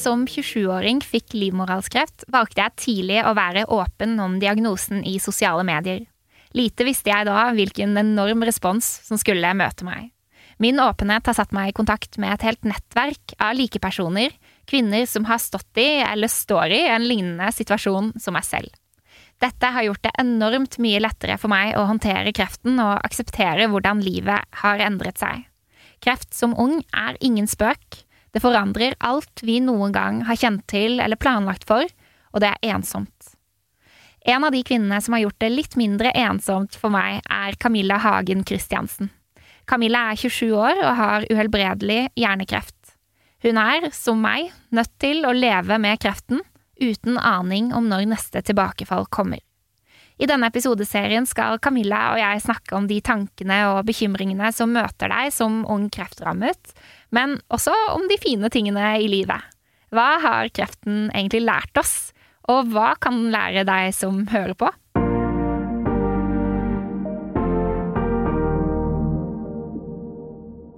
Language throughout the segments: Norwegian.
som 27-åring fikk livmorhalskreft, valgte jeg tidlig å være åpen om diagnosen i sosiale medier. Lite visste jeg da hvilken enorm respons som skulle møte meg. Min åpenhet har satt meg i kontakt med et helt nettverk av likepersoner, kvinner som har stått i eller står i en lignende situasjon som meg selv. Dette har gjort det enormt mye lettere for meg å håndtere kreften og akseptere hvordan livet har endret seg. Kreft som ung er ingen spøk. Det forandrer alt vi noen gang har kjent til eller planlagt for, og det er ensomt. En av de kvinnene som har gjort det litt mindre ensomt for meg, er Camilla Hagen Christiansen. Camilla er 27 år og har uhelbredelig hjernekreft. Hun er, som meg, nødt til å leve med kreften, uten aning om når neste tilbakefall kommer. I denne episodeserien skal Camilla og jeg snakke om de tankene og bekymringene som møter deg som ung kreftrammet, men også om de fine tingene i livet. Hva har kreften egentlig lært oss, og hva kan den lære deg som hører på?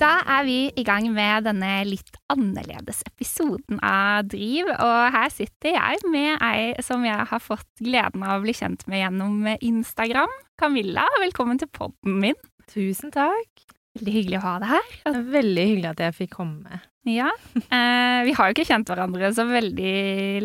Da er vi i gang med denne litt annerledes episoden av Driv, og her sitter jeg med ei som jeg har fått gleden av å bli kjent med gjennom Instagram. Camilla, velkommen til podden min. Tusen takk. Veldig hyggelig å ha deg her. Er veldig hyggelig at jeg fikk komme. Ja. Eh, vi har jo ikke kjent hverandre så veldig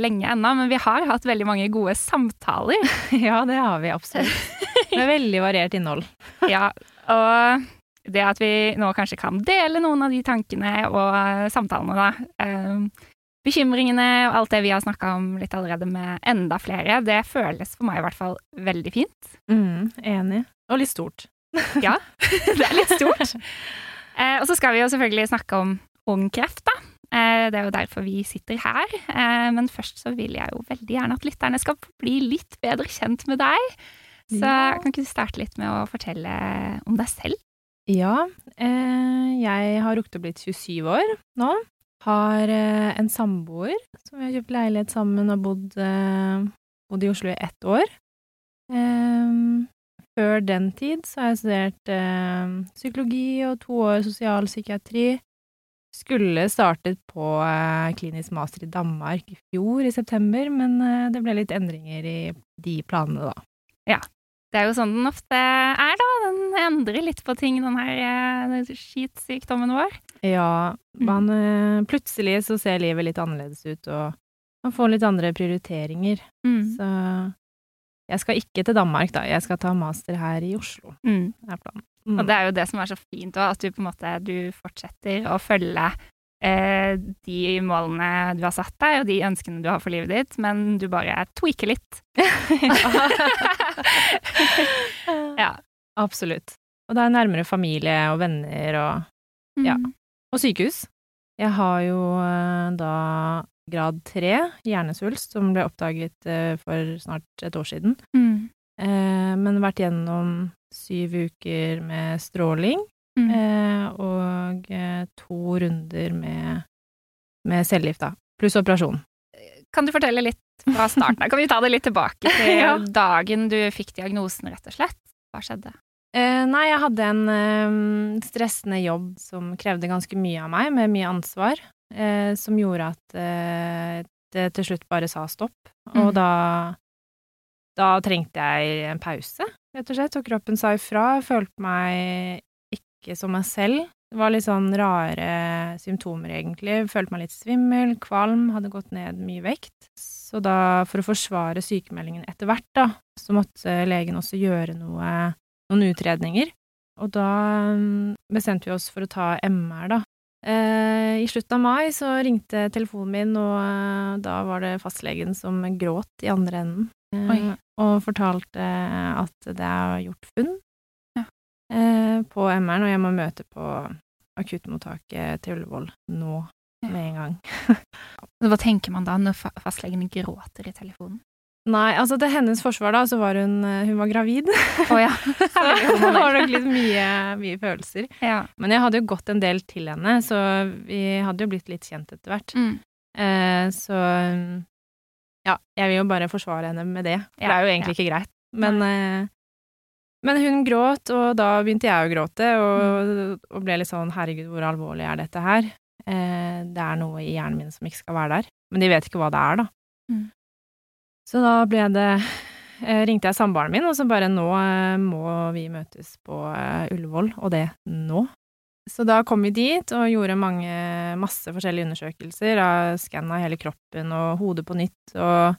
lenge ennå, men vi har hatt veldig mange gode samtaler. ja, det har vi absolutt. Med veldig variert innhold. ja, og det at vi nå kanskje kan dele noen av de tankene og samtalene, da. Eh, bekymringene og alt det vi har snakka om litt allerede med enda flere, det føles for meg i hvert fall veldig fint. Mm, enig. Og litt stort. ja, det er litt stort. Eh, og så skal vi jo selvfølgelig snakke om ung kreft, da. Eh, det er jo derfor vi sitter her. Eh, men først så vil jeg jo veldig gjerne at lytterne skal bli litt bedre kjent med deg. Så ja. kan ikke du starte litt med å fortelle om deg selv? Ja, eh, jeg har rukket å blitt 27 år nå. Har eh, en samboer som vi har kjøpt leilighet sammen og bodd, eh, bodd i Oslo i ett år. Før den tid så har jeg studert psykologi og to år sosialpsykiatri. Skulle startet på klinisk master i Danmark i fjor, i september, men det ble litt endringer i de planene, da. Ja, det er jo sånn den ofte er, da. Den endrer litt på ting, den her eh, skitsykdommen vår. Ja, mm. man mm. Plutselig så ser livet litt annerledes ut, og man får litt andre prioriteringer. Mm. Så jeg skal ikke til Danmark, da. Jeg skal ta master her i Oslo. Mm. er planen. Og det er jo det som er så fint òg, at du på en måte du fortsetter å følge eh, de målene du har satt deg, og de ønskene du har for livet ditt, men du bare tweaker litt. ja. Absolutt. Og det er nærmere familie og venner og ja. Mm. Og sykehus. Jeg har jo eh, da grad tre hjernesvulst, som ble oppdaget eh, for snart et år siden. Mm. Eh, men vært gjennom syv uker med stråling Mm. Eh, og to runder med, med cellegift, da. Pluss operasjon. Kan du fortelle litt fra starten av? Kan vi ta det litt tilbake til ja. dagen du fikk diagnosen, rett og slett? Hva skjedde? Nei, jeg hadde en stressende jobb som krevde ganske mye av meg, med mye ansvar, eh, som gjorde at eh, det til slutt bare sa stopp. Og mm. da da trengte jeg en pause, rett og slett, og kroppen sa ifra. Følte meg ikke som meg selv. Det var litt sånn rare symptomer, egentlig. Følte meg litt svimmel, kvalm, hadde gått ned mye vekt. Så da, for å forsvare sykemeldingen etter hvert, da, så måtte legen også gjøre noe, noen utredninger. Og da mm, bestemte vi oss for å ta MR, da. Eh, I slutten av mai så ringte telefonen min, og eh, da var det fastlegen som gråt i andre enden. Eh, og fortalte at det er gjort funn eh, på MR-en, og jeg må møte på akuttmottaket til Ullevål nå med en gang. Hva tenker man da når fastlegen gråter i telefonen? Nei, altså til hennes forsvar da, så var hun, eh, hun var gravid. Oh, ja. så det var nok litt mye, mye følelser. Ja. Men jeg hadde jo gått en del til henne, så vi hadde jo blitt litt kjent etter hvert. Mm. Eh, så ja, jeg vil jo bare forsvare henne med det. For ja, det er jo egentlig ikke greit. Men eh, men hun gråt, og da begynte jeg å gråte, og, mm. og ble litt sånn herregud, hvor alvorlig er dette her? eh, det er noe i hjernen min som ikke skal være der. Men de vet ikke hva det er, da. Mm. Så da ble det eh, ringte jeg samboeren min, og så bare nå eh, må vi møtes på eh, Ullevål, og det nå. Så da kom vi dit og gjorde mange, masse forskjellige undersøkelser, skanna hele kroppen og hodet på nytt, og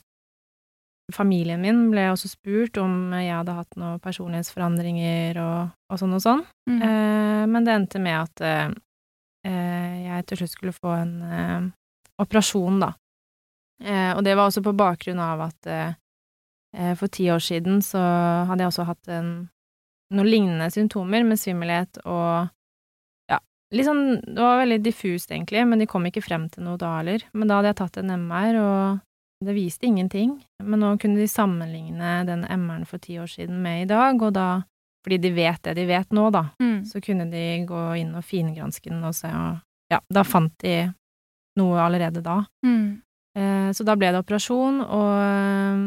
familien min ble også spurt om jeg hadde hatt noen personlighetsforandringer og, og sånn og sånn, Mm. eh, men det endte med at eh, eh, jeg til slutt skulle få en eh, operasjon, da. Eh, og det var også på bakgrunn av at eh, eh, for ti år siden så hadde jeg også hatt en, noen lignende symptomer med svimmelhet og ja, litt sånn Det var veldig diffust, egentlig, men de kom ikke frem til noe da heller. Men da hadde jeg tatt en MR, og det viste ingenting. Men nå kunne de sammenligne den MR-en for ti år siden med i dag, og da fordi de vet det de vet nå, da, Mm. så kunne de gå inn og fingranske den og se, og ja, da fant de noe allerede da. Mm. Eh, så da ble det operasjon, og eh,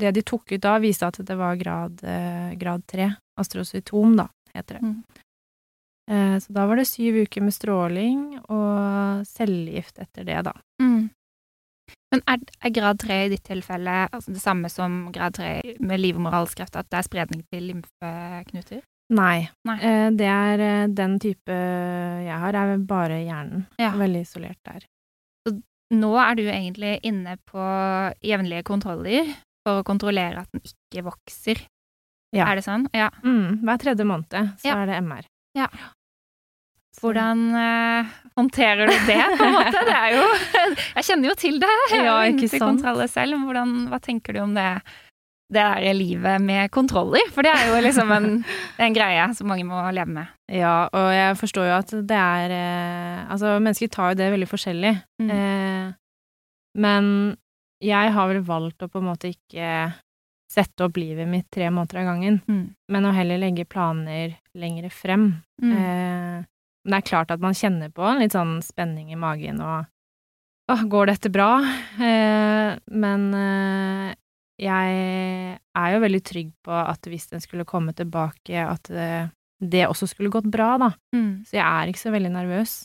det de tok ut da, viste at det var grad, eh, grad 3, astrocytom, da, heter det. Mm. Så da var det syv uker med stråling og cellegift etter det, da. Mm. Men er, er grad 3 i ditt tilfelle altså det samme som grad 3 med livmorhalskreft, at det er spredning til lymfeknuter? Nei. Nei. Det er den type jeg har, er bare hjernen. Ja. Veldig isolert der. Nå er du egentlig inne på jevnlige kontroller for å kontrollere at den ikke vokser. Ja. Er det sånn? Ja. Mm, hver tredje måned så Ja. er det MR. Ja. Hvordan eh, håndterer du det, på en måte? Det er jo Jeg kjenner jo til det. Jeg Ja, ikke sant? kontroller selv. Hvordan, hva tenker du om det, det der livet med kontroller? For det er jo liksom en, en greie som mange må leve med. Ja, og jeg forstår jo at det er eh, Altså, mennesker tar jo det veldig forskjellig. Mm. Eh, men jeg har vel valgt å på en måte ikke sette opp livet mitt tre måneder av gangen, Mm. men å heller legge planer lengre frem. Mm. Eh, det er klart at man kjenner på en litt sånn spenning i magen og Åh, går dette bra? Eh, men eh, jeg er jo veldig trygg på at hvis den skulle komme tilbake, at det, det også skulle gått bra, da. Mm. Så jeg er ikke så veldig nervøs,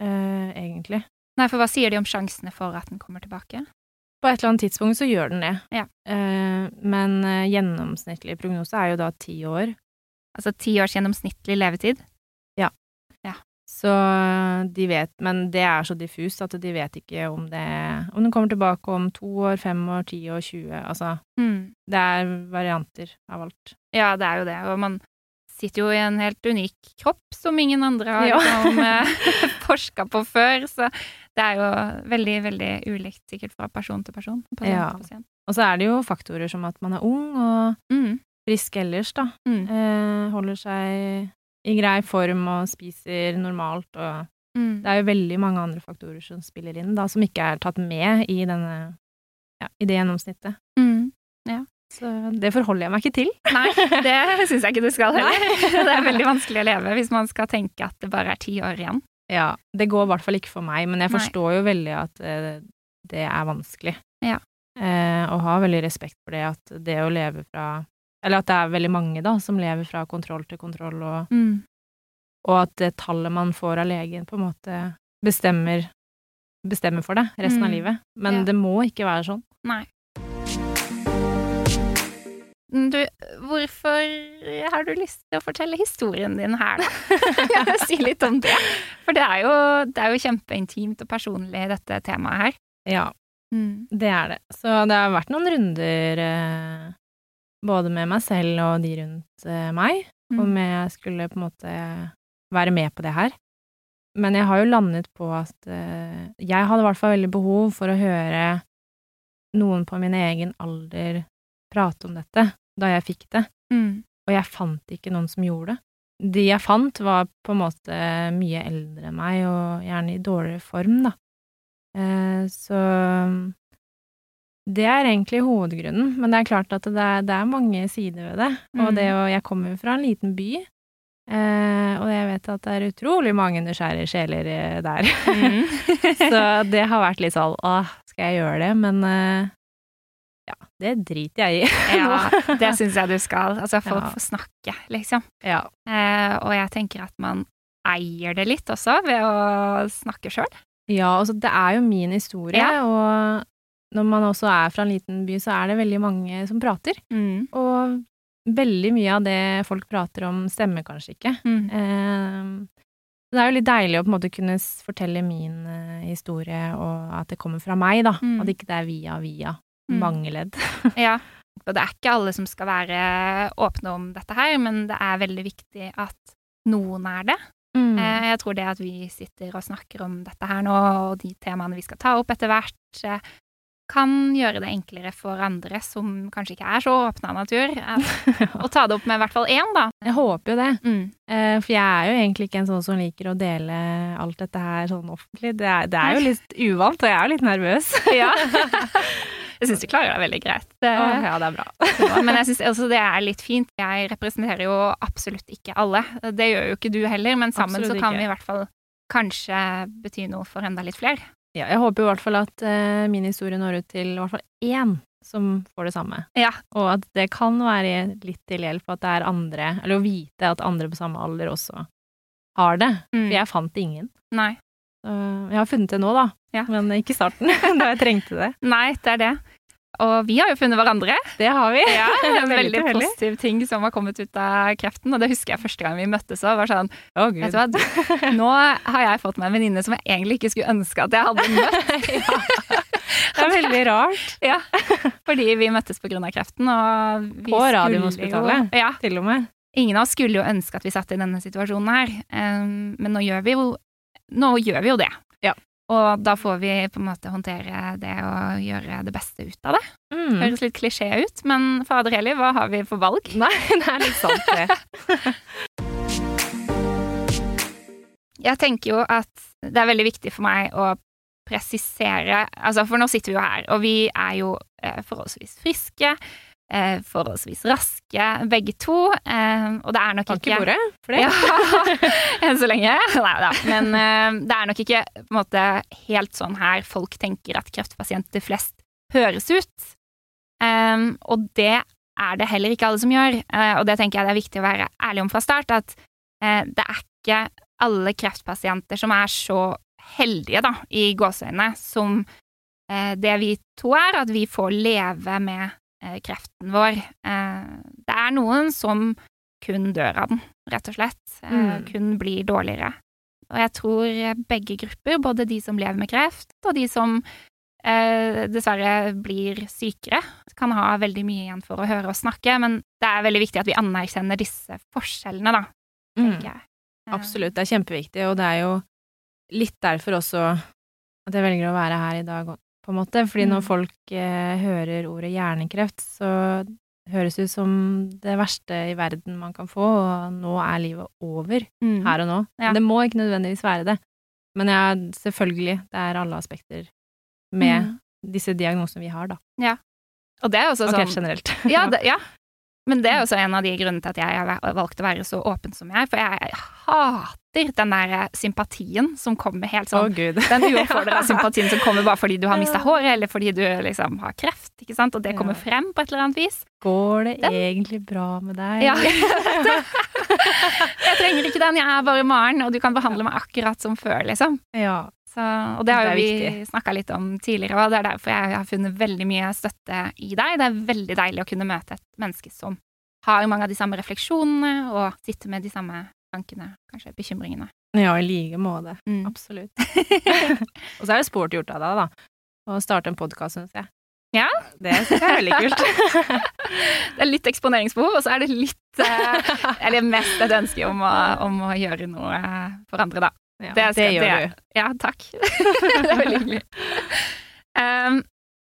uh, egentlig. Nei, for hva sier de om sjansene for at den kommer tilbake? På et eller annet tidspunkt så gjør den det. Ja. Uh, men uh, gjennomsnittlig prognose er jo da ti år. Altså ti års gjennomsnittlig levetid? Så de vet, men det er så diffust at de vet ikke om det Om den kommer tilbake om to år, fem år, ti år, 20 Altså, Mm. det er varianter av alt. Ja, det er jo det. Og man sitter jo i en helt unik kropp som ingen andre har Ja. liksom, eh, forska på før. Så det er jo veldig, veldig ulikt sikkert fra person til person. Ja. til. Og så er det jo faktorer som at man er ung og Mm. frisk ellers, da. Mm. Eh, holder seg i grei form og spiser normalt og Mm. Det er jo veldig mange andre faktorer som spiller inn, da, som ikke er tatt med i denne ja, i det gjennomsnittet. Mm. Så det forholder jeg meg ikke til. Nei, det syns jeg ikke du skal heller. Det er veldig vanskelig å leve hvis man skal tenke at det bare er ti år igjen. Ja, det går i hvert fall ikke for meg, men jeg Nei. forstår jo veldig at eh, det er vanskelig. Ja. Eh, og har veldig respekt for det at det å leve fra Eller at det er veldig mange, da, som lever fra kontroll til kontroll, og, Mm. og at det tallet man får av legen, på en måte bestemmer bestemmer for det resten av Mm. livet. Men Ja. det må ikke være sånn. Nei. Mm, Du, hvorfor har du lyst til å fortelle historien din her, da? Jeg vil si litt om det? For det er jo, det er jo kjempeintimt og personlig, dette temaet her. Ja, Mm. det er det. Så det har vært noen runder eh, både med meg selv og de rundt eh, meg, Mm. om jeg skulle på en måte være med på det her. Men jeg har jo landet på at eh, jeg hadde i hvert fall veldig behov for å høre noen på min egen alder prate om dette da jeg fikk det, Mm. og jeg fant ikke noen som gjorde det. De jeg fant, var på en måte mye eldre enn meg, og gjerne i dårligere form, da. Eh, så det er egentlig hovedgrunnen, men det er klart at det er, det er mange sider ved det. Og Mm. det å Jeg kommer fra en liten by, eh, og jeg vet at det er utrolig mange nysgjerrige sjeler eh, der. Mm. så det har vært litt sånn åh, skal jeg gjøre det? Men eh, ja, det driter jeg i. ja, det syns jeg du skal. Altså, folk Ja. får snakke, liksom. ja. Eh, og jeg tenker at man eier det litt også, ved å snakke sjøl. Ja, altså det er jo min historie, Ja. og når man også er fra en liten by, så er det veldig mange som prater. Mm. Og veldig mye av det folk prater om, stemmer kanskje ikke. Mm. Eh, det er jo litt deilig å på en måte kunne fortelle min eh, historie, og at det kommer fra meg, da. Mm. At ikke det er via via. Mm. Mange ledd. Ja. Og det er ikke alle som skal være åpne om dette her, men det er veldig viktig at noen er det. Mm. Eh, Jeg tror det at vi sitter og snakker om dette her nå, og de temaene vi skal ta opp etter hvert, eh, kan gjøre det enklere for andre som kanskje ikke er så åpne av natur, å ta det opp med i hvert fall én, da. Jeg håper jo det. Mm. Eh, For jeg er jo egentlig ikke en sånn som liker å dele alt dette her sånn offentlig. Det er, det er jo litt uvant, og jeg er jo litt nervøs. Ja. Jeg syns du klarer deg veldig greit. Åh, ja, det er bra. Så, Men jeg syns også det er litt fint. Jeg representerer jo absolutt ikke alle. Det gjør jo ikke du heller, men sammen Absolutt så kan ikke. vi i hvert fall kanskje bety noe for enda litt flere. Ja, jeg håper i hvert fall at eh, min historie når ut til i hvert fall én som får det samme. Ja. Og at det kan være litt til hjelp at det er andre, eller å vite at andre på samme alder også har det. Mm. For jeg fant ingen. Nei. Så jeg har funnet det nå, da. Ja. Men ikke i starten, da jeg trengte det. Nei, det er det. Og vi har jo funnet hverandre. Det har vi. Ja, Det er en veldig veldig positiv ting som har kommet ut av kreften. Og det husker jeg første gang vi møttes og Var sånn oh, Vet du hva, nå har jeg fått meg en venninne som jeg egentlig ikke skulle ønske at jeg hadde møtt. Det er veldig rart, Ja, fordi vi møttes på grunn av kreften. Og vi På Radiumhospitalet? Ja, til og med. ingen av oss skulle jo ønske at vi satt i denne situasjonen her, um, men nå gjør vi jo, nå gjør vi jo det. Og da får vi på en måte håndtere det og gjøre det beste ut av det. Mm. Høres litt klisjé ut, men fader heller, hva har vi for valg? Nei, det er litt sant, det. Jeg tenker jo at det er veldig viktig for meg å presisere Altså, for nå sitter vi jo her, og vi er jo eh, forholdsvis friske. Eh, forholdsvis raske, begge to. Eh, og det er nok ikke ikke bordet for det. Ja, enn så lenge. Nei da. Men eh, det er nok ikke måte helt sånn her folk tenker at kreftpasienter flest høres ut. Em, og det er det heller ikke alle som gjør. Eh, og det tenker jeg det er viktig å være ærlig om fra start, at eh, det er ikke alle kreftpasienter som er så heldige, da, i gåseøynene, som eh, det vi to er, at vi får leve med eh, kreften vår. Eh, det er noen som kun dør av den, rett og slett. Eh, Mm. Kun blir dårligere. Og jeg tror eh, begge grupper, både de som lever med kreft, og de som eh, dessverre blir sykere, kan ha veldig mye igjen for å høre og snakke, men det er veldig viktig at vi anerkjenner disse forskjellene, da, Mm. Eh, Absolutt, det er kjempeviktig, og det er jo litt derfor også at jeg velger å være her i dag, på en måte. Fordi når Mm. folk eh, hører ordet hjernekreft, så høres det ut som det verste i verden man kan få, og nå er livet over, mm. her og nå. Ja. Det må ikke nødvendigvis være det. Men ja, selvfølgelig, det er alle aspekter med Mm. disse diagnosene vi har, da. Og det er også Og sånn kreft generelt. Ja, det, ja. Men det er også en av de grunnene til at jeg har valgt å være så åpen som jeg er, for jeg hater den der sympatien som kommer helt sånn gud. Den uoppfordra sympatien som kommer bare fordi du har mista håret, eller fordi du liksom har kreft, ikke sant, og det kommer frem på et eller annet vis. Går det Den- egentlig bra med deg? Ja. jeg trenger ikke den, jeg er bare Maren, og du kan behandle meg akkurat som før, liksom. ja. Så, og det har jo Det vi snakka litt om tidligere, og det er derfor jeg har funnet veldig mye støtte i deg. Det er veldig deilig å kunne møte et menneske som har mange av de samme refleksjonene, og sitter med de samme tankene, kanskje bekymringene. Ja, i like måte. Mm. Absolutt. Og så er det sport gjort av deg, da. Å starte en podkast, syns jeg. Ja. Det syns jeg er veldig kult. Det er litt eksponeringsbehov, og så er det litt eh, Eller mest et ønske om å, om å gjøre noe for andre, da. Ja, Det det, gjør du. Ja, takk. det er veldig hyggelig. Um,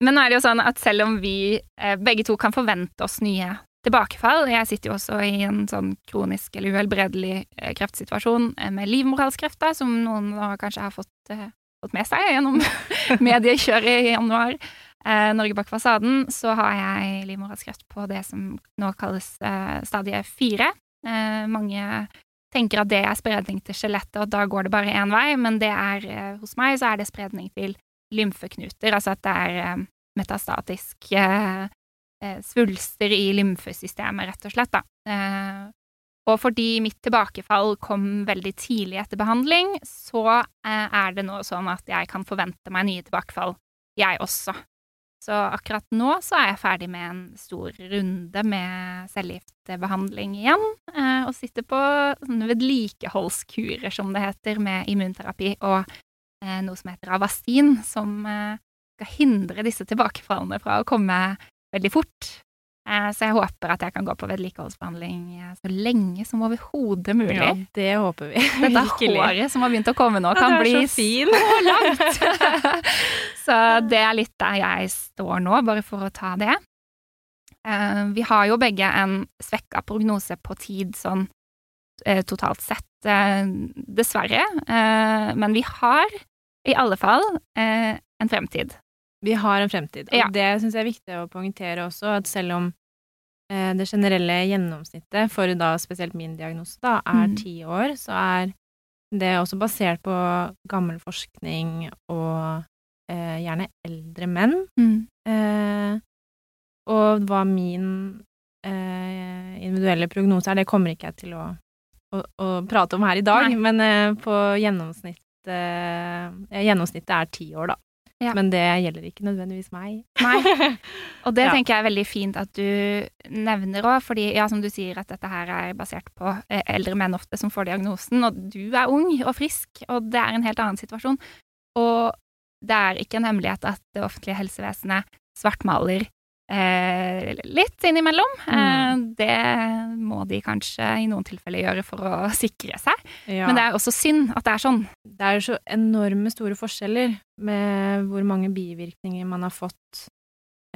men nå er det jo sånn at selv om vi eh, begge to kan forvente oss nye tilbakefall Jeg sitter jo også i en sånn kronisk eller uhelbredelig eh, kreftsituasjon eh, med livmorhalskreft, som noen kanskje har fått, eh, fått med seg gjennom mediekjøret i januar. Eh, Norge bak fasaden, så har jeg livmorhalskreft på det som nå kalles eh, stadie fire. Eh, mange tenker at det er spredning til skjelettet, og da går det bare én vei, men det er, hos meg så er det spredning til lymfeknuter, altså at det er metastatisk svulster i lymfesystemet, rett og slett, da. Eh, Og fordi mitt tilbakefall kom veldig tidlig etter behandling, så eh, er det nå sånn at jeg kan forvente meg nye tilbakefall, jeg også. Så akkurat nå så er jeg ferdig med en stor runde med cellegiftbehandling igjen, eh, og sitter på sånne vedlikeholdskurer, som det heter, med immunterapi og eh, noe som heter Avastin, som eh, skal hindre disse tilbakefallene fra å komme veldig fort. Eh, så jeg håper at jeg kan gå på vedlikeholdsbehandling eh, så lenge som overhodet mulig. Ja, det håper vi. Dette håret som har begynt å komme nå, kan Ja, bli så fin. så langt. så det er litt der jeg står nå, bare for å ta det. Eh, Vi har jo begge en svekka prognose på tid sånn totalt sett, dessverre. Men vi har i alle fall en fremtid. Vi har en fremtid. Og Ja. det syns jeg er viktig å poengtere også, at selv om eh, det generelle gjennomsnittet for da spesielt min diagnose da er Mm. ti år, så er det også basert på gammel forskning og eh, gjerne eldre menn. Eh, og hva min eh, individuelle prognose er, det kommer ikke jeg til å, å, å prate om her i dag, Nei. men eh, på gjennomsnitt eh, Gjennomsnittet er ti år, da. Ja. Men det gjelder ikke nødvendigvis meg. Nei. Og det Ja. tenker jeg er veldig fint at du nevner òg, fordi ja, som du sier, at dette her er basert på eh, eldre menn ofte som får diagnosen, og du er ung og frisk, og det er en helt annen situasjon. Og det er ikke en hemmelighet at det offentlige helsevesenet svartmaler eh, litt innimellom. Eh, det må de kanskje i noen tilfeller gjøre for å sikre seg, Ja. men det er også synd at det er sånn. det er så enorme store forskjeller med hvor mange bivirkninger man har fått,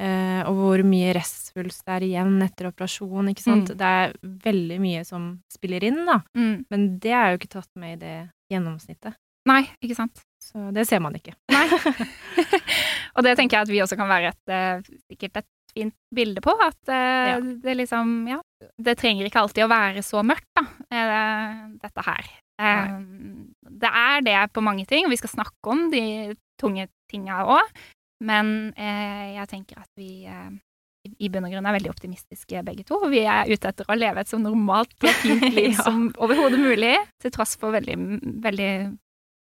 eh, og hvor mye restsvulst det er igjen etter operasjon, ikke sant. Mm. Det er veldig mye som spiller inn, da. Mm. Men det er jo ikke tatt med i det gjennomsnittet. Nei, ikke sant. Så det ser man ikke. Nei. og det tenker jeg at vi også kan være et, eh, sikkert et fint bilde på. At eh, Ja. det liksom, ja Det trenger ikke alltid å være så mørkt, da, eh, dette her. Eh, det er det på mange ting. Vi skal snakke om de tunge tinga òg. Men eh, jeg tenker at vi eh, i- i bunn og grunn er veldig optimistiske begge to. Vi er ute etter å leve et så normalt og fint liv Ja. som overhodet mulig, til tross for veldig, veldig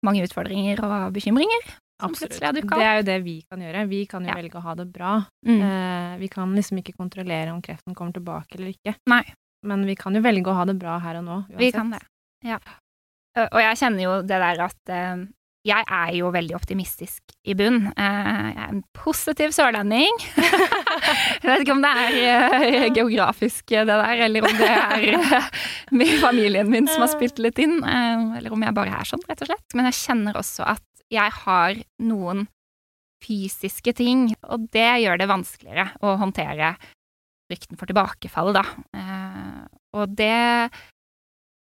mange utfordringer og bekymringer. Opp. Det er jo det vi kan gjøre. Vi kan jo Ja. velge å ha det bra. Mm. Eh, vi kan liksom ikke kontrollere om kreften kommer tilbake eller ikke. Nei. Men vi kan jo velge å ha det bra her og nå. Vi kan det. Ja. Og jeg kjenner jo det der at eh, jeg er jo veldig optimistisk i bunn. Eh, jeg er en positiv sørlending. jeg vet ikke om det er eh, geografisk eh, det der, eller om det er eh, med familien min som har spilt litt inn, eh, eller om jeg bare er sånn, rett og slett. Men jeg kjenner også at jeg har noen fysiske ting, og det gjør det vanskeligere å håndtere frykten for tilbakefall, da. Eh, og det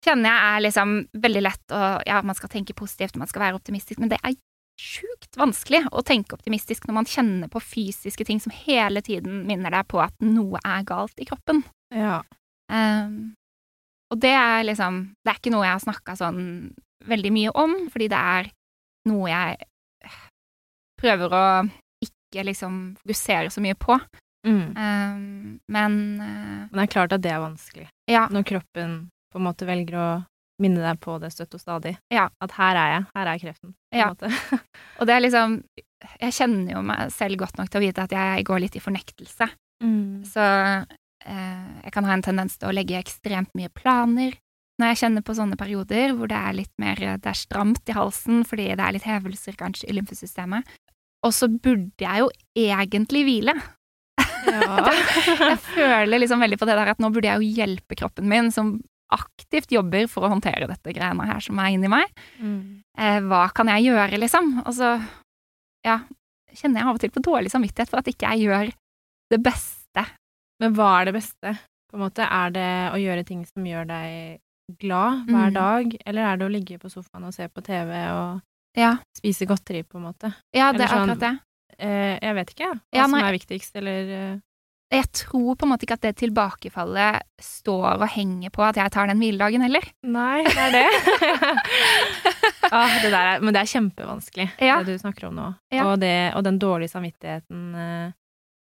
kjenner jeg er liksom veldig lett å Ja, man skal tenke positivt, man skal være optimistisk, men det er sjukt vanskelig å tenke optimistisk når man kjenner på fysiske ting som hele tiden minner deg på at noe er galt i kroppen. Ja. Um, og det er liksom Det er ikke noe jeg har snakka sånn veldig mye om, fordi det er noe jeg prøver å ikke liksom fokusere så mye på. Mm. Um, men uh, Men det er klart at det er vanskelig. ja. Når kroppen på en måte velger å minne deg på det støtt og stadig. Ja. At her er jeg. Her er kreften. Ja. Og det er liksom Jeg kjenner jo meg selv godt nok til å vite at jeg går litt i fornektelse. Mm. Så uh, jeg kan ha en tendens til å legge ekstremt mye planer når jeg kjenner på sånne perioder hvor det er litt mer Det er stramt i halsen fordi det er litt hevelser kanskje i lymfesystemet. Og så burde jeg jo egentlig hvile. Ja. Jeg føler liksom veldig på det der at nå burde jeg jo hjelpe kroppen min, som aktivt jobber for å håndtere dette greiene her som er inni meg. Mm. Eh, hva kan jeg gjøre, liksom? Og så, ja, kjenner jeg av og til på dårlig samvittighet for at ikke jeg gjør det beste. Men hva er det beste? På en måte, Er det å gjøre ting som gjør deg glad hver Mm. dag, eller er det å ligge på sofaen og se på TV og Ja, spise godteri, på en måte? ja det er sånn- akkurat det. Eh, jeg vet ikke, jeg. Hva Ja, som er viktigst, eller eh, Jeg tror på en måte ikke at det tilbakefallet står og henger på at jeg tar den hviledagen heller. Nei, det er det. ah, det er, men det er kjempevanskelig, Ja. det du snakker om nå. Og, det, og den dårlige samvittigheten eh,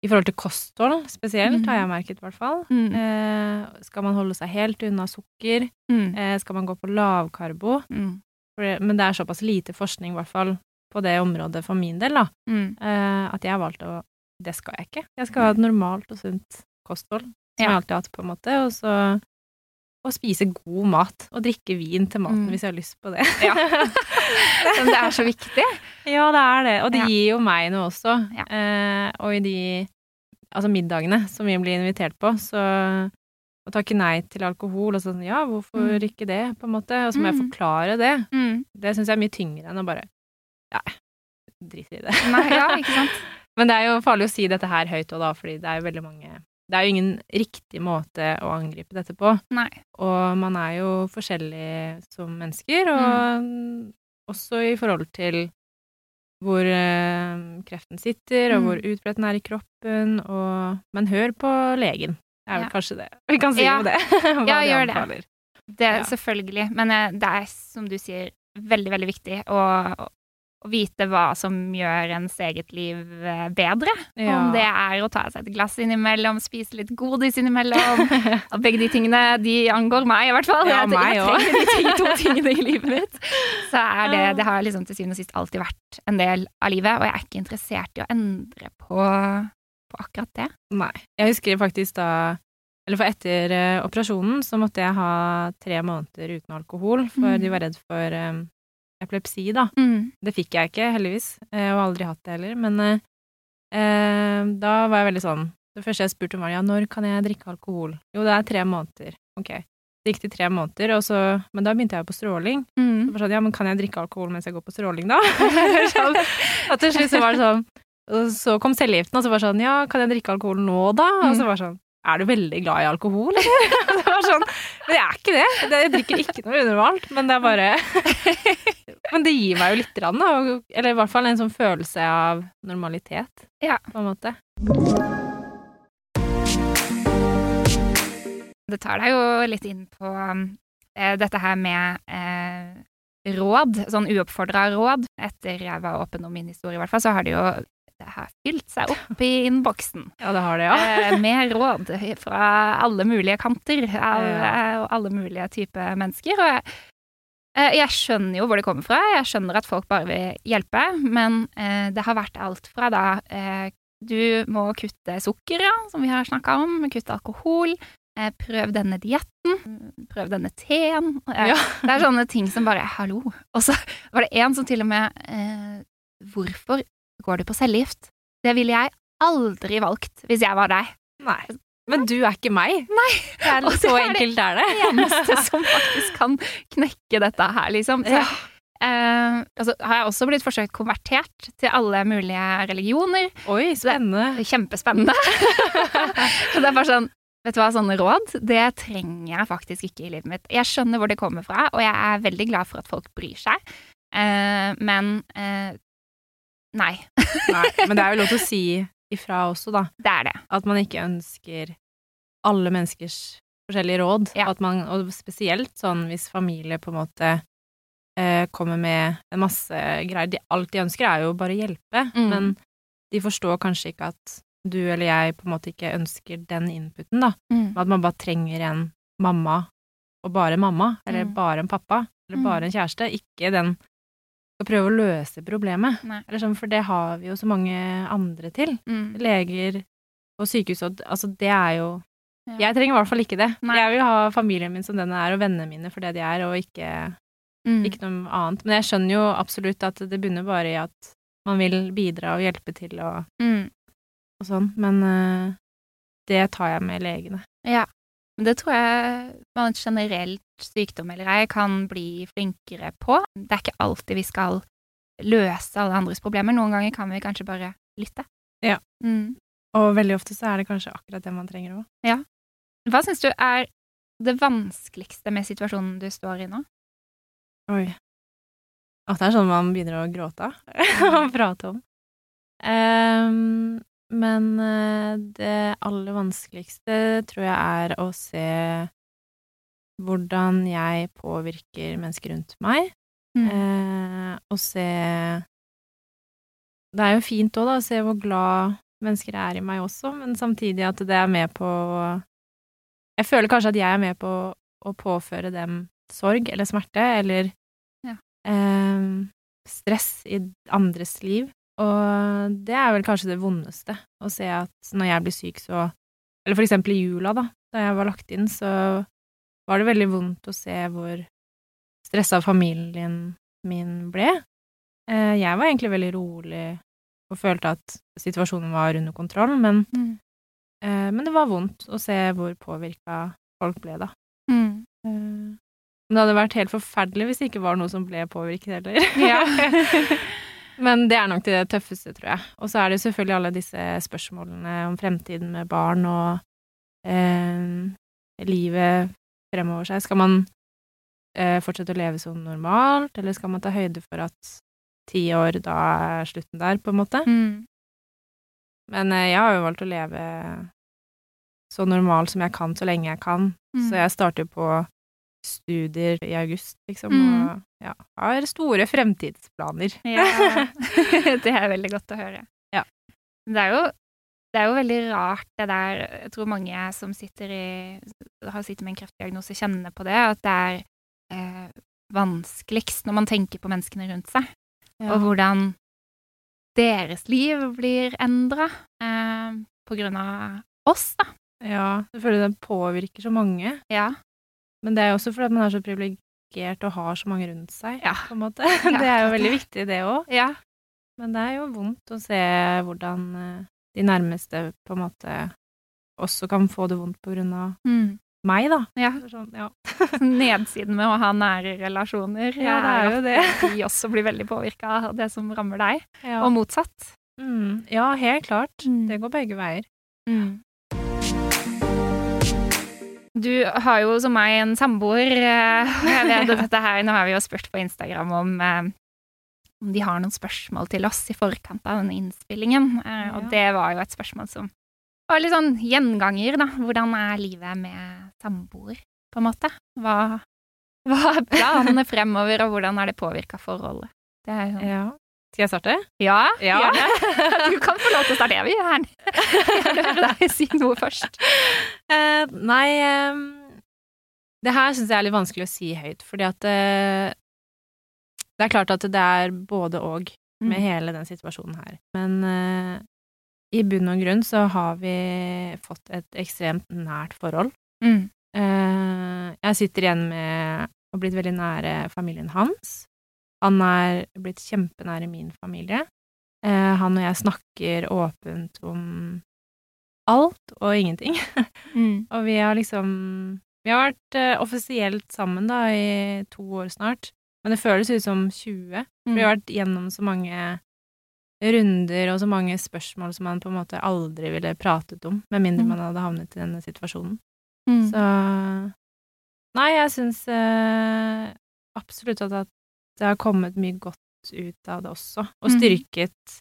i forhold til kosthold spesielt, har jeg merket i hvert fall. Mm. Eh, skal man holde seg helt unna sukker? Mm. Eh, skal man gå på lavkarbo? Mm. Men det er såpass lite forskning, i hvert fall, på det området for min del, da, Mm. eh, at jeg har valgt å Det skal jeg ikke. Jeg skal ha et normalt og sunt kosthold, som jeg alltid har hatt, på en måte, og så og spise god mat, og drikke vin til maten Mm. hvis jeg har lyst på det. Ja. Men det er så viktig. Ja, det er det. Og det Ja. gir jo meg noe også. Ja. Eh, og i de altså middagene som vi blir invitert på, så å takke nei til alkohol og sånn ja, hvorfor Mm. ikke det, på en måte. Og så må jeg Mm. forklare det. Mm. Det syns jeg er mye tyngre enn å bare ja, drit i det. Nei, ja, ikke sant? Men det er jo farlig å si dette her høyt òg, da, fordi det er jo veldig mange Det er jo ingen riktig måte å angripe dette på. Nei. Og man er jo forskjellig som mennesker, og også i forhold til hvor eh, kreften sitter, og Mm. hvor utbredt den er i kroppen, og Men hør på legen. Det er vel Ja. kanskje det vi kan si Ja. om det. Hva Ja, de gjør det. anbefaler. Det er Ja. selvfølgelig. Men eh, det er, som du sier, veldig, veldig viktig å, å vite hva som gjør ens eget liv eh, bedre. Ja. Om det er å ta seg et glass innimellom, spise litt godis innimellom. Og begge de tingene, de angår meg i hvert fall. Ja, jeg, meg jeg også. trenger de ting, to tingene i livet mitt. Så er det, det har liksom til syvende og sist alltid vært en del av livet, og jeg er ikke interessert i å endre på, på akkurat det. Nei. Jeg husker faktisk da Eller for etter eh, operasjonen så måtte jeg ha tre måneder uten alkohol, for Mm. de var redd for eh, epilepsi, da. Mm. Det fikk jeg ikke, heldigvis, eh, og aldri hatt det heller. Men eh, eh, da var jeg veldig sånn Det første jeg spurte om, var ja, når kan jeg drikke alkohol? Jo, det er tre måneder. Ok. Det gikk til tre måneder, og så Men da begynte jeg på stråling. Mm. Så var sånn, ja, men kan jeg drikke alkohol mens jeg går på stråling, da? sånn, og til slutt så var det sånn Og så kom cellegiften, og så var det sånn, ja, kan jeg drikke alkohol nå, da? Og så var det sånn er du veldig glad i alkohol, eller? det var sånn, men jeg er ikke det. det. Jeg drikker ikke noe unormalt, men det er bare Men det gir meg jo litt, rann, eller i hvert fall en sånn følelse av normalitet, Ja. på en måte. Det tar deg jo litt inn på eh, dette her med eh, råd, sånn uoppfordra råd. Etter jeg var åpen om min historie, i hvert fall, så har det jo det har fylt seg opp i innboksen. Ja, det har det, ja. Eh, med råd fra alle mulige kanter av, Ja. eh, alle mulige typer mennesker. Og jeg, jeg skjønner jo hvor det kommer fra, jeg skjønner at folk bare vil hjelpe, men eh, det har vært alt fra da eh, du må kutte sukker, ja, som vi har snakka om, kutte alkohol, eh, prøv denne dietten, prøv denne teen. Eh, Ja. Det er sånne ting som bare hallo. Og så var det en som til og med eh, Hvorfor går du på cellegift? Det ville jeg aldri valgt hvis jeg var deg. Nei. Men du er ikke meg. Nei. Det er så det så er det enkelt er det. Eneste som faktisk kan knekke dette her, liksom. Så, Ja. eh, altså, har jeg også blitt forsøkt konvertert til alle mulige religioner. Oi, spennende. Kjempespennende. Så det er bare sånn Vet du hva, sånne råd, det trenger jeg faktisk ikke i livet mitt. Jeg skjønner hvor det kommer fra, og jeg er veldig glad for at folk bryr seg, eh, men eh, nei. Nei, men det er jo lov til å si ifra også, da. Det er det. At man ikke ønsker alle menneskers forskjellige råd. Ja. Man, og spesielt sånn hvis familie på en måte eh, kommer med en masse greier. De, alt de ønsker, er jo bare å hjelpe, Mm. men de forstår kanskje ikke at du eller jeg på en måte ikke ønsker den inputen, da. Mm. At man bare trenger en mamma, og bare mamma, eller Mm. bare en pappa, eller Mm. bare en kjæreste. Ikke den skal prøve å løse problemet. Eller sånn, for det har vi jo så mange andre til Mm. leger og sykehus og Altså, det er jo Ja. Jeg trenger i hvert fall ikke det. Nei. Jeg vil ha familien min som den er, og vennene mine for det de er, og ikke, Mm. ikke noe annet. Men jeg skjønner jo absolutt at det bunner bare i at man vil bidra og hjelpe til og, Mm. og sånn, men uh, det tar jeg med legene. Ja. Men det tror jeg man generelt, sykdom eller ei, kan bli flinkere på. Det er ikke alltid vi skal løse alle andres problemer. Noen ganger kan vi kanskje bare lytte. Ja. Mm. Og veldig ofte så er det kanskje akkurat det man trenger òg. Hva syns du er det vanskeligste med situasjonen du står i nå? Oi. At det er sånn man begynner å gråte av å prate om. Ehm, men eh, det aller vanskeligste tror jeg er å se hvordan jeg påvirker mennesker rundt meg, Mm. eh, og se Det er jo fint òg, da, å se hvor glad mennesker er i meg også, men samtidig at det er med på Jeg føler kanskje at jeg er med på å påføre dem sorg eller smerte eller Ja. eh, stress i andres liv. Og det er vel kanskje det vondeste, å se at når jeg blir syk, så Eller for eksempel i jula, da, da jeg var lagt inn, så var det veldig vondt å se hvor stressa familien min ble. Eh, jeg var egentlig veldig rolig og følte at situasjonen var under kontroll, men, Mm. eh, men det var vondt å se hvor påvirka folk ble, da. Mm. Eh, Men det hadde vært helt forferdelig hvis det ikke var noe som ble påvirket heller. Ja. Men det er nok det tøffeste, tror jeg. Og så er det selvfølgelig alle disse spørsmålene om fremtiden med barn og eh, livet fremover seg. Skal man eh, fortsette å leve som normalt, eller skal man ta høyde for at ti år, da er slutten der, på en måte? Mm. Men eh, jeg har jo valgt å leve så normal som jeg kan, så lenge jeg kan. Mm. Så jeg starter på studier i august, liksom, Mm. og ja, har store fremtidsplaner. Ja, det er veldig godt å høre. Ja. Det er jo, det er jo veldig rart det der Jeg tror mange som sitter i har sittet med en kreftdiagnose, kjenner på det, at det er eh, vanskeligst når man tenker på menneskene rundt seg, og hvordan deres liv blir endra eh, på grunn av oss, da. Ja, føler det påvirker så mange. Ja. Men det er jo også fordi man er så privilegert og har så mange rundt seg, Ja. på en måte. Det er jo veldig viktig, det òg. ja. Men det er jo vondt å se hvordan eh, de nærmeste på en måte også kan få det vondt på grunn av Mm. meg, da. ja. Sånn, ja. Nedsiden med å ha nære relasjoner Ja, det er jo det. de også blir veldig påvirka av det som rammer deg, og motsatt. Mm, ja, helt klart. Mm. Det går begge veier. Mm. Du har jo som meg en samboer. eh, Jeg vet dette her, Nå har vi jo spurt på Instagram om, eh, om de har noen spørsmål til oss i forkant av denne innspillingen. eh, Og det var jo et spørsmål som var litt sånn gjenganger, da. Hvordan er livet med samboer, på en måte? Hva, hva er planene fremover, og hvordan har det påvirka forholdet? Det er jo. Ja. Skal jeg starte? Ja, Ja. gjerne. Du kan få lov til å starte. Jeg vil gjerne høre deg si noe først. Uh, nei um, Det her syns jeg er litt vanskelig å si høyt, fordi at uh, Det er klart at det er både og med hele den situasjonen her. Men uh, i bunn og grunn så har vi fått et ekstremt nært forhold. Mm. Jeg sitter igjen med og blitt veldig nære familien hans. Han er blitt kjempenær i min familie. Eh, han og jeg snakker åpent om alt og ingenting. Mm. Og vi har liksom Vi har vært eh, offisielt sammen da i to år snart, men det føles ut som 20. Mm. vi har vært gjennom så mange runder og så mange spørsmål som man på en måte aldri ville pratet om, med mindre Mm. man hadde havnet i denne situasjonen. Mm. Så Nei, jeg syns eh, absolutt at det har kommet mye godt ut av det også, og Mhm. styrket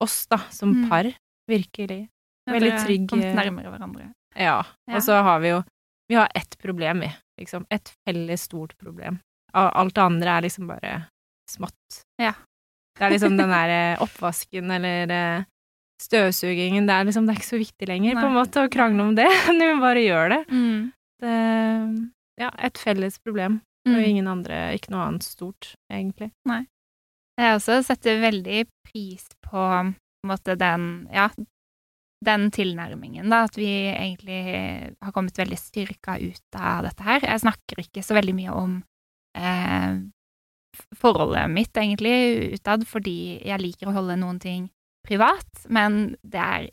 oss, da, som Mm. par, virkelig. Veldig trygg, Kommet nærmere hverandre. Ja. Og så har vi jo Vi har ett problem, vi, liksom. Et felles stort problem. Alt det andre er liksom bare smått. Ja. Det er liksom den der eh, oppvasken eller eh, støvsugingen, det er liksom Det er ikke så viktig lenger, på en måte, å krangle om det. Du bare gjør det. Mm. det ja, et felles problem. Mm. Og ingen andre Ikke noe annet stort, egentlig. Jeg også setter veldig pris på, på måte den Ja, den tilnærmingen, da. At vi egentlig har kommet veldig styrka ut av dette her. Jeg snakker ikke så veldig mye om eh, forholdet mitt, egentlig, utad, fordi jeg liker å holde noen ting privat, men det er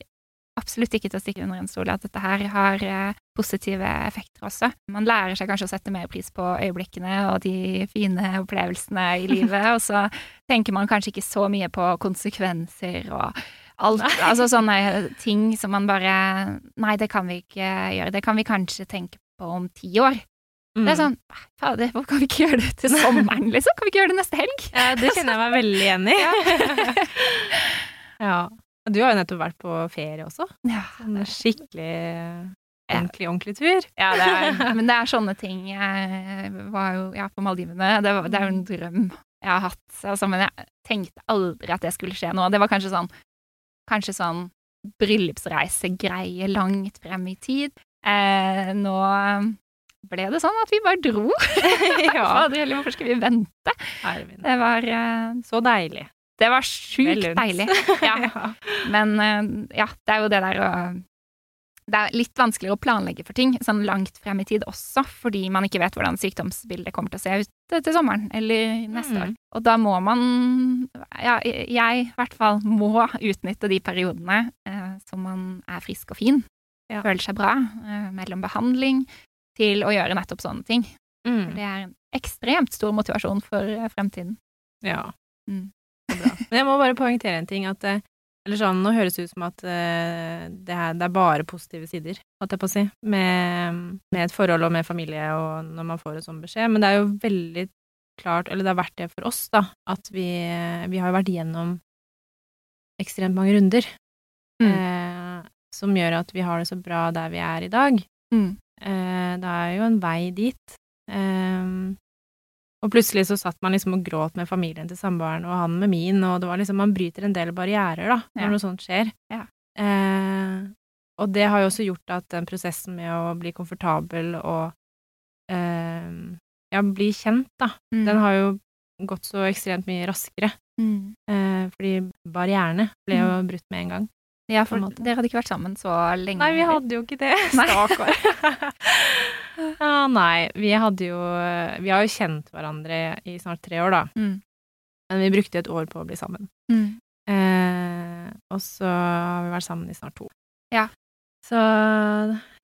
absolutt ikke til å stikke under en stol at dette her har eh, positive effekter også. Man lærer seg kanskje å sette mer pris på øyeblikkene og de fine opplevelsene i livet, og så tenker man kanskje ikke så mye på konsekvenser og alt, altså sånne ting som man bare Nei, det kan vi ikke gjøre. Det kan vi kanskje tenke på om ti år. Det er sånn Fader, hvorfor kan vi ikke gjøre det til sommeren, liksom? Kan vi ikke gjøre det neste helg? Ja, det kjenner jeg meg veldig igjen i. ja. Og Du har jo nettopp vært på ferie også. Ja, En skikkelig ordentlig, ordentlig tur. Ja, det er, men det er sånne ting. Jeg var jo ja, på Maldivene. Det, var, det er jo en drøm jeg har hatt. Altså, men jeg tenkte aldri at det skulle skje nå. Det var kanskje sånn Kanskje sånn bryllupsreisegreie langt frem i tid. Eh, nå ble det sånn at vi bare dro. ja. Fader heller, hvorfor skal vi vente? Det var, eh, Så deilig. Det var sjukt deilig. Ja. Men eh, ja, det er jo det der å Det er litt vanskeligere å planlegge for ting sånn langt frem i tid også, fordi man ikke vet hvordan sykdomsbildet kommer til å se ut til sommeren eller neste Mm. år. Og da må man, ja, jeg i hvert fall, må utnytte de periodene eh, som man er frisk og fin, Ja. føler seg bra, eh, mellom behandling, til å gjøre nettopp sånne ting. Mm. Det er en ekstremt stor motivasjon for eh, fremtiden. Ja. Mm. Så bra. Men jeg må bare poengtere en ting, at eh, eller sånn, nå høres det ut som at eh, det, er, det er bare positive sider, holdt jeg på å si, med, med et forhold og med familie og når man får en sånn beskjed, men det er jo veldig klart, eller det har vært det for oss, da, at vi, vi har vært gjennom ekstremt mange runder, Mm. eh, som gjør at vi har det så bra der vi er i dag. Mm. Eh, det er jo en vei dit. Eh, og plutselig så satt man liksom og gråt med familien til samboeren, og han med min, og det var liksom Man bryter en del barrierer, da, når Ja. noe sånt skjer. Ja. Eh, og det har jo også gjort at den prosessen med å bli komfortabel og eh, ja, bli kjent, da, Mm. den har jo gått så ekstremt mye raskere. Mm. Eh, fordi barrierene ble jo brutt med en gang. Ja, for dere hadde ikke vært sammen så lenge. Nei, vi hadde jo ikke det. Stakkar. ja, nei, vi hadde jo Vi har jo kjent hverandre i snart tre år, da. Mm. Men vi brukte et år på å bli sammen. Mm. Eh, og så har vi vært sammen i snart to. Ja. Så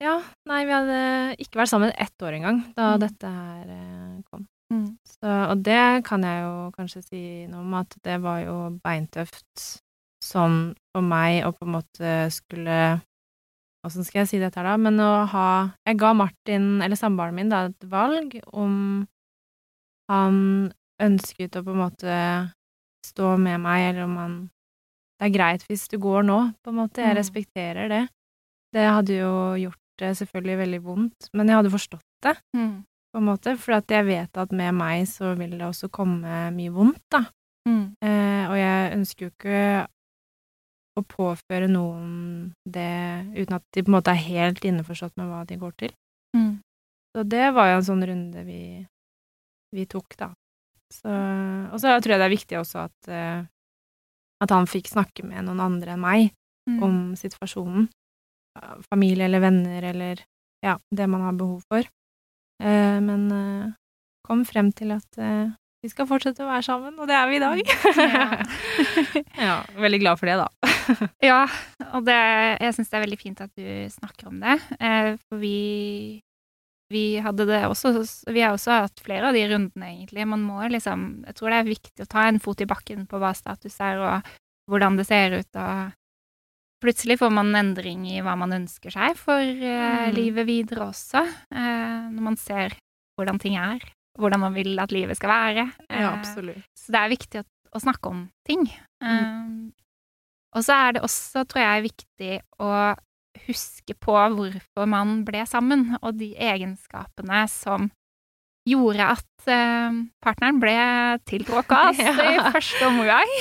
ja, nei, vi hadde ikke vært sammen ett år engang da Mm. dette her eh, kom. Mm. Så, og det kan jeg jo kanskje si noe om, at det var jo beintøft sånn for meg å på en måte skulle Åssen skal jeg si dette her, da? Men å ha Jeg ga Martin, eller samboeren min, da, et valg om han ønsket å på en måte stå med meg, eller om han Det er greit hvis du går nå, på en måte. Jeg Mm. respekterer det. Det hadde jo gjort det selvfølgelig veldig vondt, men jeg hadde forstått det Mm. på en måte, for at jeg vet at med meg så vil det også komme mye vondt, da. Mm. Eh, og jeg ønsker jo ikke å påføre noen det uten at de på en måte er helt innforstått med hva de går til. Mm. Så det var jo en sånn runde vi, vi tok, da. Så, og så tror jeg det er viktig også at, eh, at han fikk snakke med noen andre enn meg Mm. om situasjonen. Familie eller venner eller ja, det man har behov for. Eh, men eh, kom frem til at vi skal fortsette å være sammen, og det er vi i dag. Ja. ja, veldig glad for det, da. Ja, og det, jeg syns det er veldig fint at du snakker om det. Eh, for vi, vi hadde det også Vi har også hatt flere av de rundene, egentlig. Man må liksom Jeg tror det er viktig å ta en fot i bakken på hva status er, og hvordan det ser ut, og Plutselig får man en endring i hva man ønsker seg for eh, Mm. livet videre også, eh, når man ser hvordan ting er, hvordan man vil at livet skal være. Ja, Eh, absolutt. så det er viktig å, å snakke om ting. Um, og så er det også, tror jeg, viktig å huske på hvorfor man ble sammen, og de egenskapene som gjorde at eh, partneren ble tiltråkka Ja. i første omgang.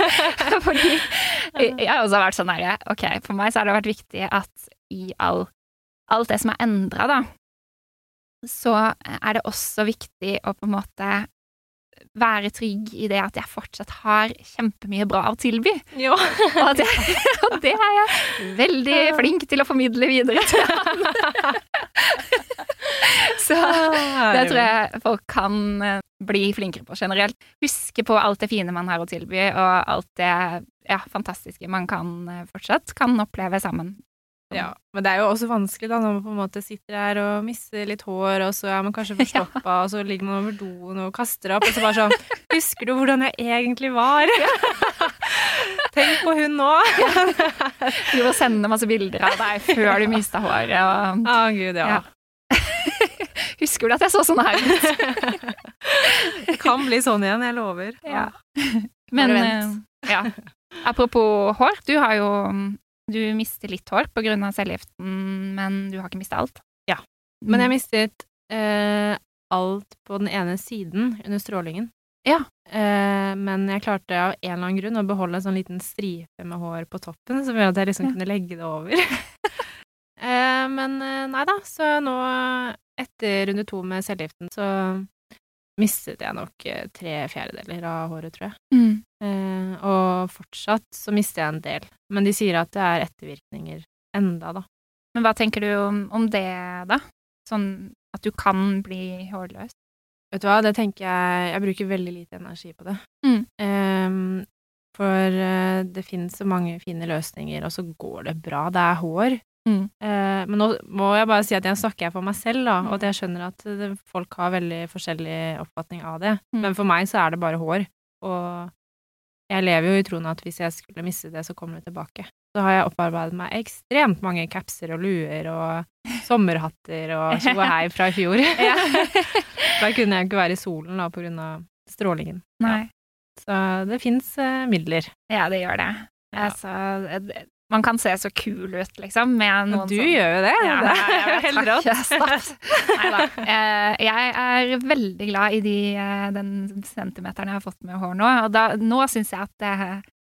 Fordi jeg har også vært sånn herre Ok, for meg så har det vært viktig at i all, alt det som er endra, da, så er det også viktig å på en måte være trygg i det at jeg fortsatt har kjempemye bra å tilby. Ja. Og, at jeg, og det er jeg veldig flink til å formidle videre til han. Så det tror jeg folk kan eh, bli flinkere på generelt. Huske på alt det fine man har å tilby, og alt det ja, fantastiske man kan eh, fortsatt kan oppleve sammen. Ja, men det er jo også vanskelig da, når man på en måte sitter her og mister litt hår, og så er man kanskje forstoppa, og så ligger man over doen og kaster opp, og så bare sånn Husker du hvordan jeg egentlig var? Tenk på hun nå! Du må sende masse bilder av deg før du mista håret. Og, Å, gud, ja. Ja. Husker du at jeg så sånn her ut? Det kan bli sånn igjen, jeg lover. Ja. Men eh, ja. Apropos hår, du har jo Du mister litt hår av cellegiften, men du har ikke mista alt. Ja. Men jeg mistet eh, alt på den ene siden under strålingen. Ja. Eh, men jeg klarte av en eller annen grunn å beholde en sånn liten stripe med hår på toppen, som gjør at jeg liksom Ja. kunne legge det over. eh, men eh, nei da, så nå etter runde to med cellegiften så mistet jeg nok eh, tre fjerdedeler av håret, tror jeg. Mm. Eh, og fortsatt så mister jeg en del. Men de sier at det er ettervirkninger enda, da. Men hva tenker du om, om det, da? Sånn at du kan bli hårløs? Vet du hva, det tenker jeg Jeg bruker veldig lite energi på det. Mm. Eh, for det finnes så mange fine løsninger, og så går det bra. Det er hår. Mm. Eh, men nå må jeg bare si at jeg snakker for meg selv, da, og at jeg skjønner at folk har veldig forskjellig oppfatning av det. Mm. Men for meg så er det bare hår. Og jeg lever jo i troen at hvis jeg skulle miste det, så kommer det tilbake. Så har jeg opparbeidet meg ekstremt mange capser og luer og sommerhatter og tjo og hei fra i fjor. Da kunne jeg ikke være i solen da, på grunn av strålingen. Nei. Så det fins eh, midler. Ja, det gjør det. Ja. Altså, eh, man kan se så kul ut, liksom, du sånn gjør jo det. Ja, det er helt rått. Nei Neida. Eh, Jeg er veldig glad i de, eh, den centimeteren jeg har fått med hår nå. Og da, nå syns jeg at det,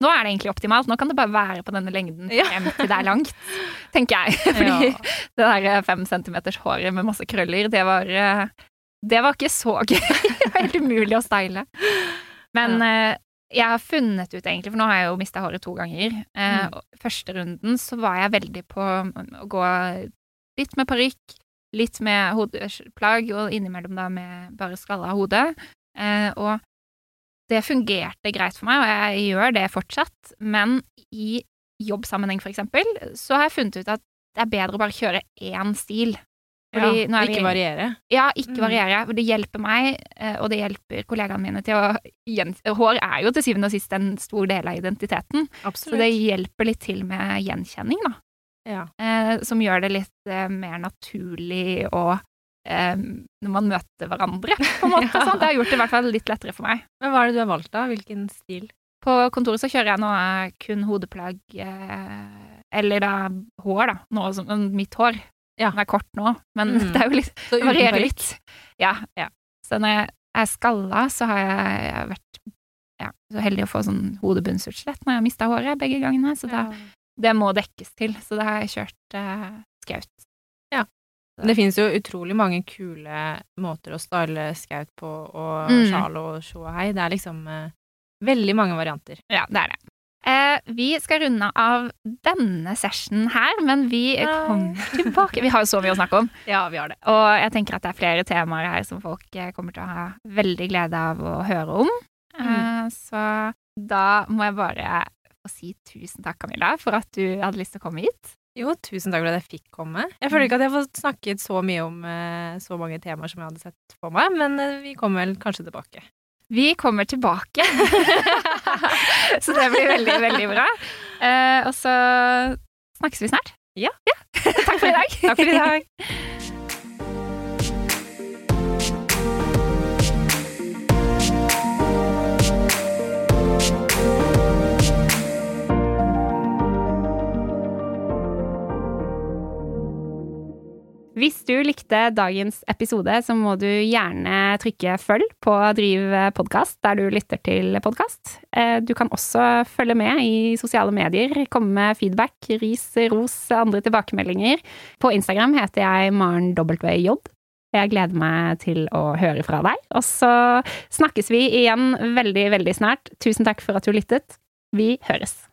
nå er det egentlig optimalt. Nå kan det bare være på denne lengden frem til det er langt, tenker jeg. Fordi Ja. det der eh, fem centimeters håret med masse krøller, det var, det var ikke så gøy. Det var helt umulig å style. Men eh, jeg har funnet ut egentlig, for nå har jeg jo mista håret to ganger. Eh, Mm. Første runden så var jeg veldig på å gå litt med parykk, litt med hodeplagg, og innimellom da med bare skalla hode. Eh, og det fungerte greit for meg, og jeg gjør det fortsatt, men i jobbsammenheng for eksempel, så har jeg funnet ut at det er bedre å bare kjøre én stil. Fordi Ja, er vi- ikke variere. Ja, ikke Mm. variere. For det hjelper meg, eh, og det hjelper kollegaene mine til å gjen... Hår er jo til syvende og sist en stor del av identiteten, Absolutt. så det hjelper litt til med gjenkjenning, da. ja. Eh, som gjør det litt eh, mer naturlig og eh, når man møter hverandre, på en måte. Ja. sånn. Det har gjort det i hvert fall litt lettere for meg. Men hva er det du har valgt, da? Hvilken stil? På kontoret så kjører jeg nå eh, kun hodeplagg, eh, eller da hår, da. Nå som mitt hår. Ja. Den er kort nå, men Mm. det er jo litt Så varierer litt. Ja. Så når jeg er skalla, så har jeg, jeg har vært ja, så heldig å få sånn hodebunnsutslett når jeg har mista håret begge gangene. Så da, det må dekkes til. Så da har jeg kjørt eh, skaut. Det finnes jo utrolig mange kule måter å style skaut på, og Mm. sjal og sjå og hei. Det er liksom eh, veldig mange varianter. Ja, det er det. Eh, vi skal runde av denne sessionen her, men vi kommer tilbake. Vi har jo så mye å snakke om. Ja, vi har det. Og jeg tenker at det er flere temaer her som folk eh, kommer til å ha veldig glede av å høre om. Mm. så da må jeg bare få si tusen takk, Camilla, for at du hadde lyst til å komme hit. Jo, tusen takk for at jeg fikk komme. Jeg føler ikke at jeg har fått snakket så mye om eh, så mange temaer som jeg hadde sett for meg, men eh, vi kommer vel kanskje tilbake. Vi kommer tilbake. så det blir veldig, veldig bra. Eh, og så snakkes vi snart. Ja. Takk for i dag. Takk for i dag. Hvis du likte dagens episode, så må du gjerne trykke følg på Driv podkast der du lytter til podkast. Du kan også følge med i sosiale medier, komme med feedback, ris, ros, andre tilbakemeldinger. På Instagram heter jeg Maren. Jeg gleder meg til å høre fra deg. Og så snakkes vi igjen veldig, veldig snart. Tusen takk for at du lyttet. Vi høres.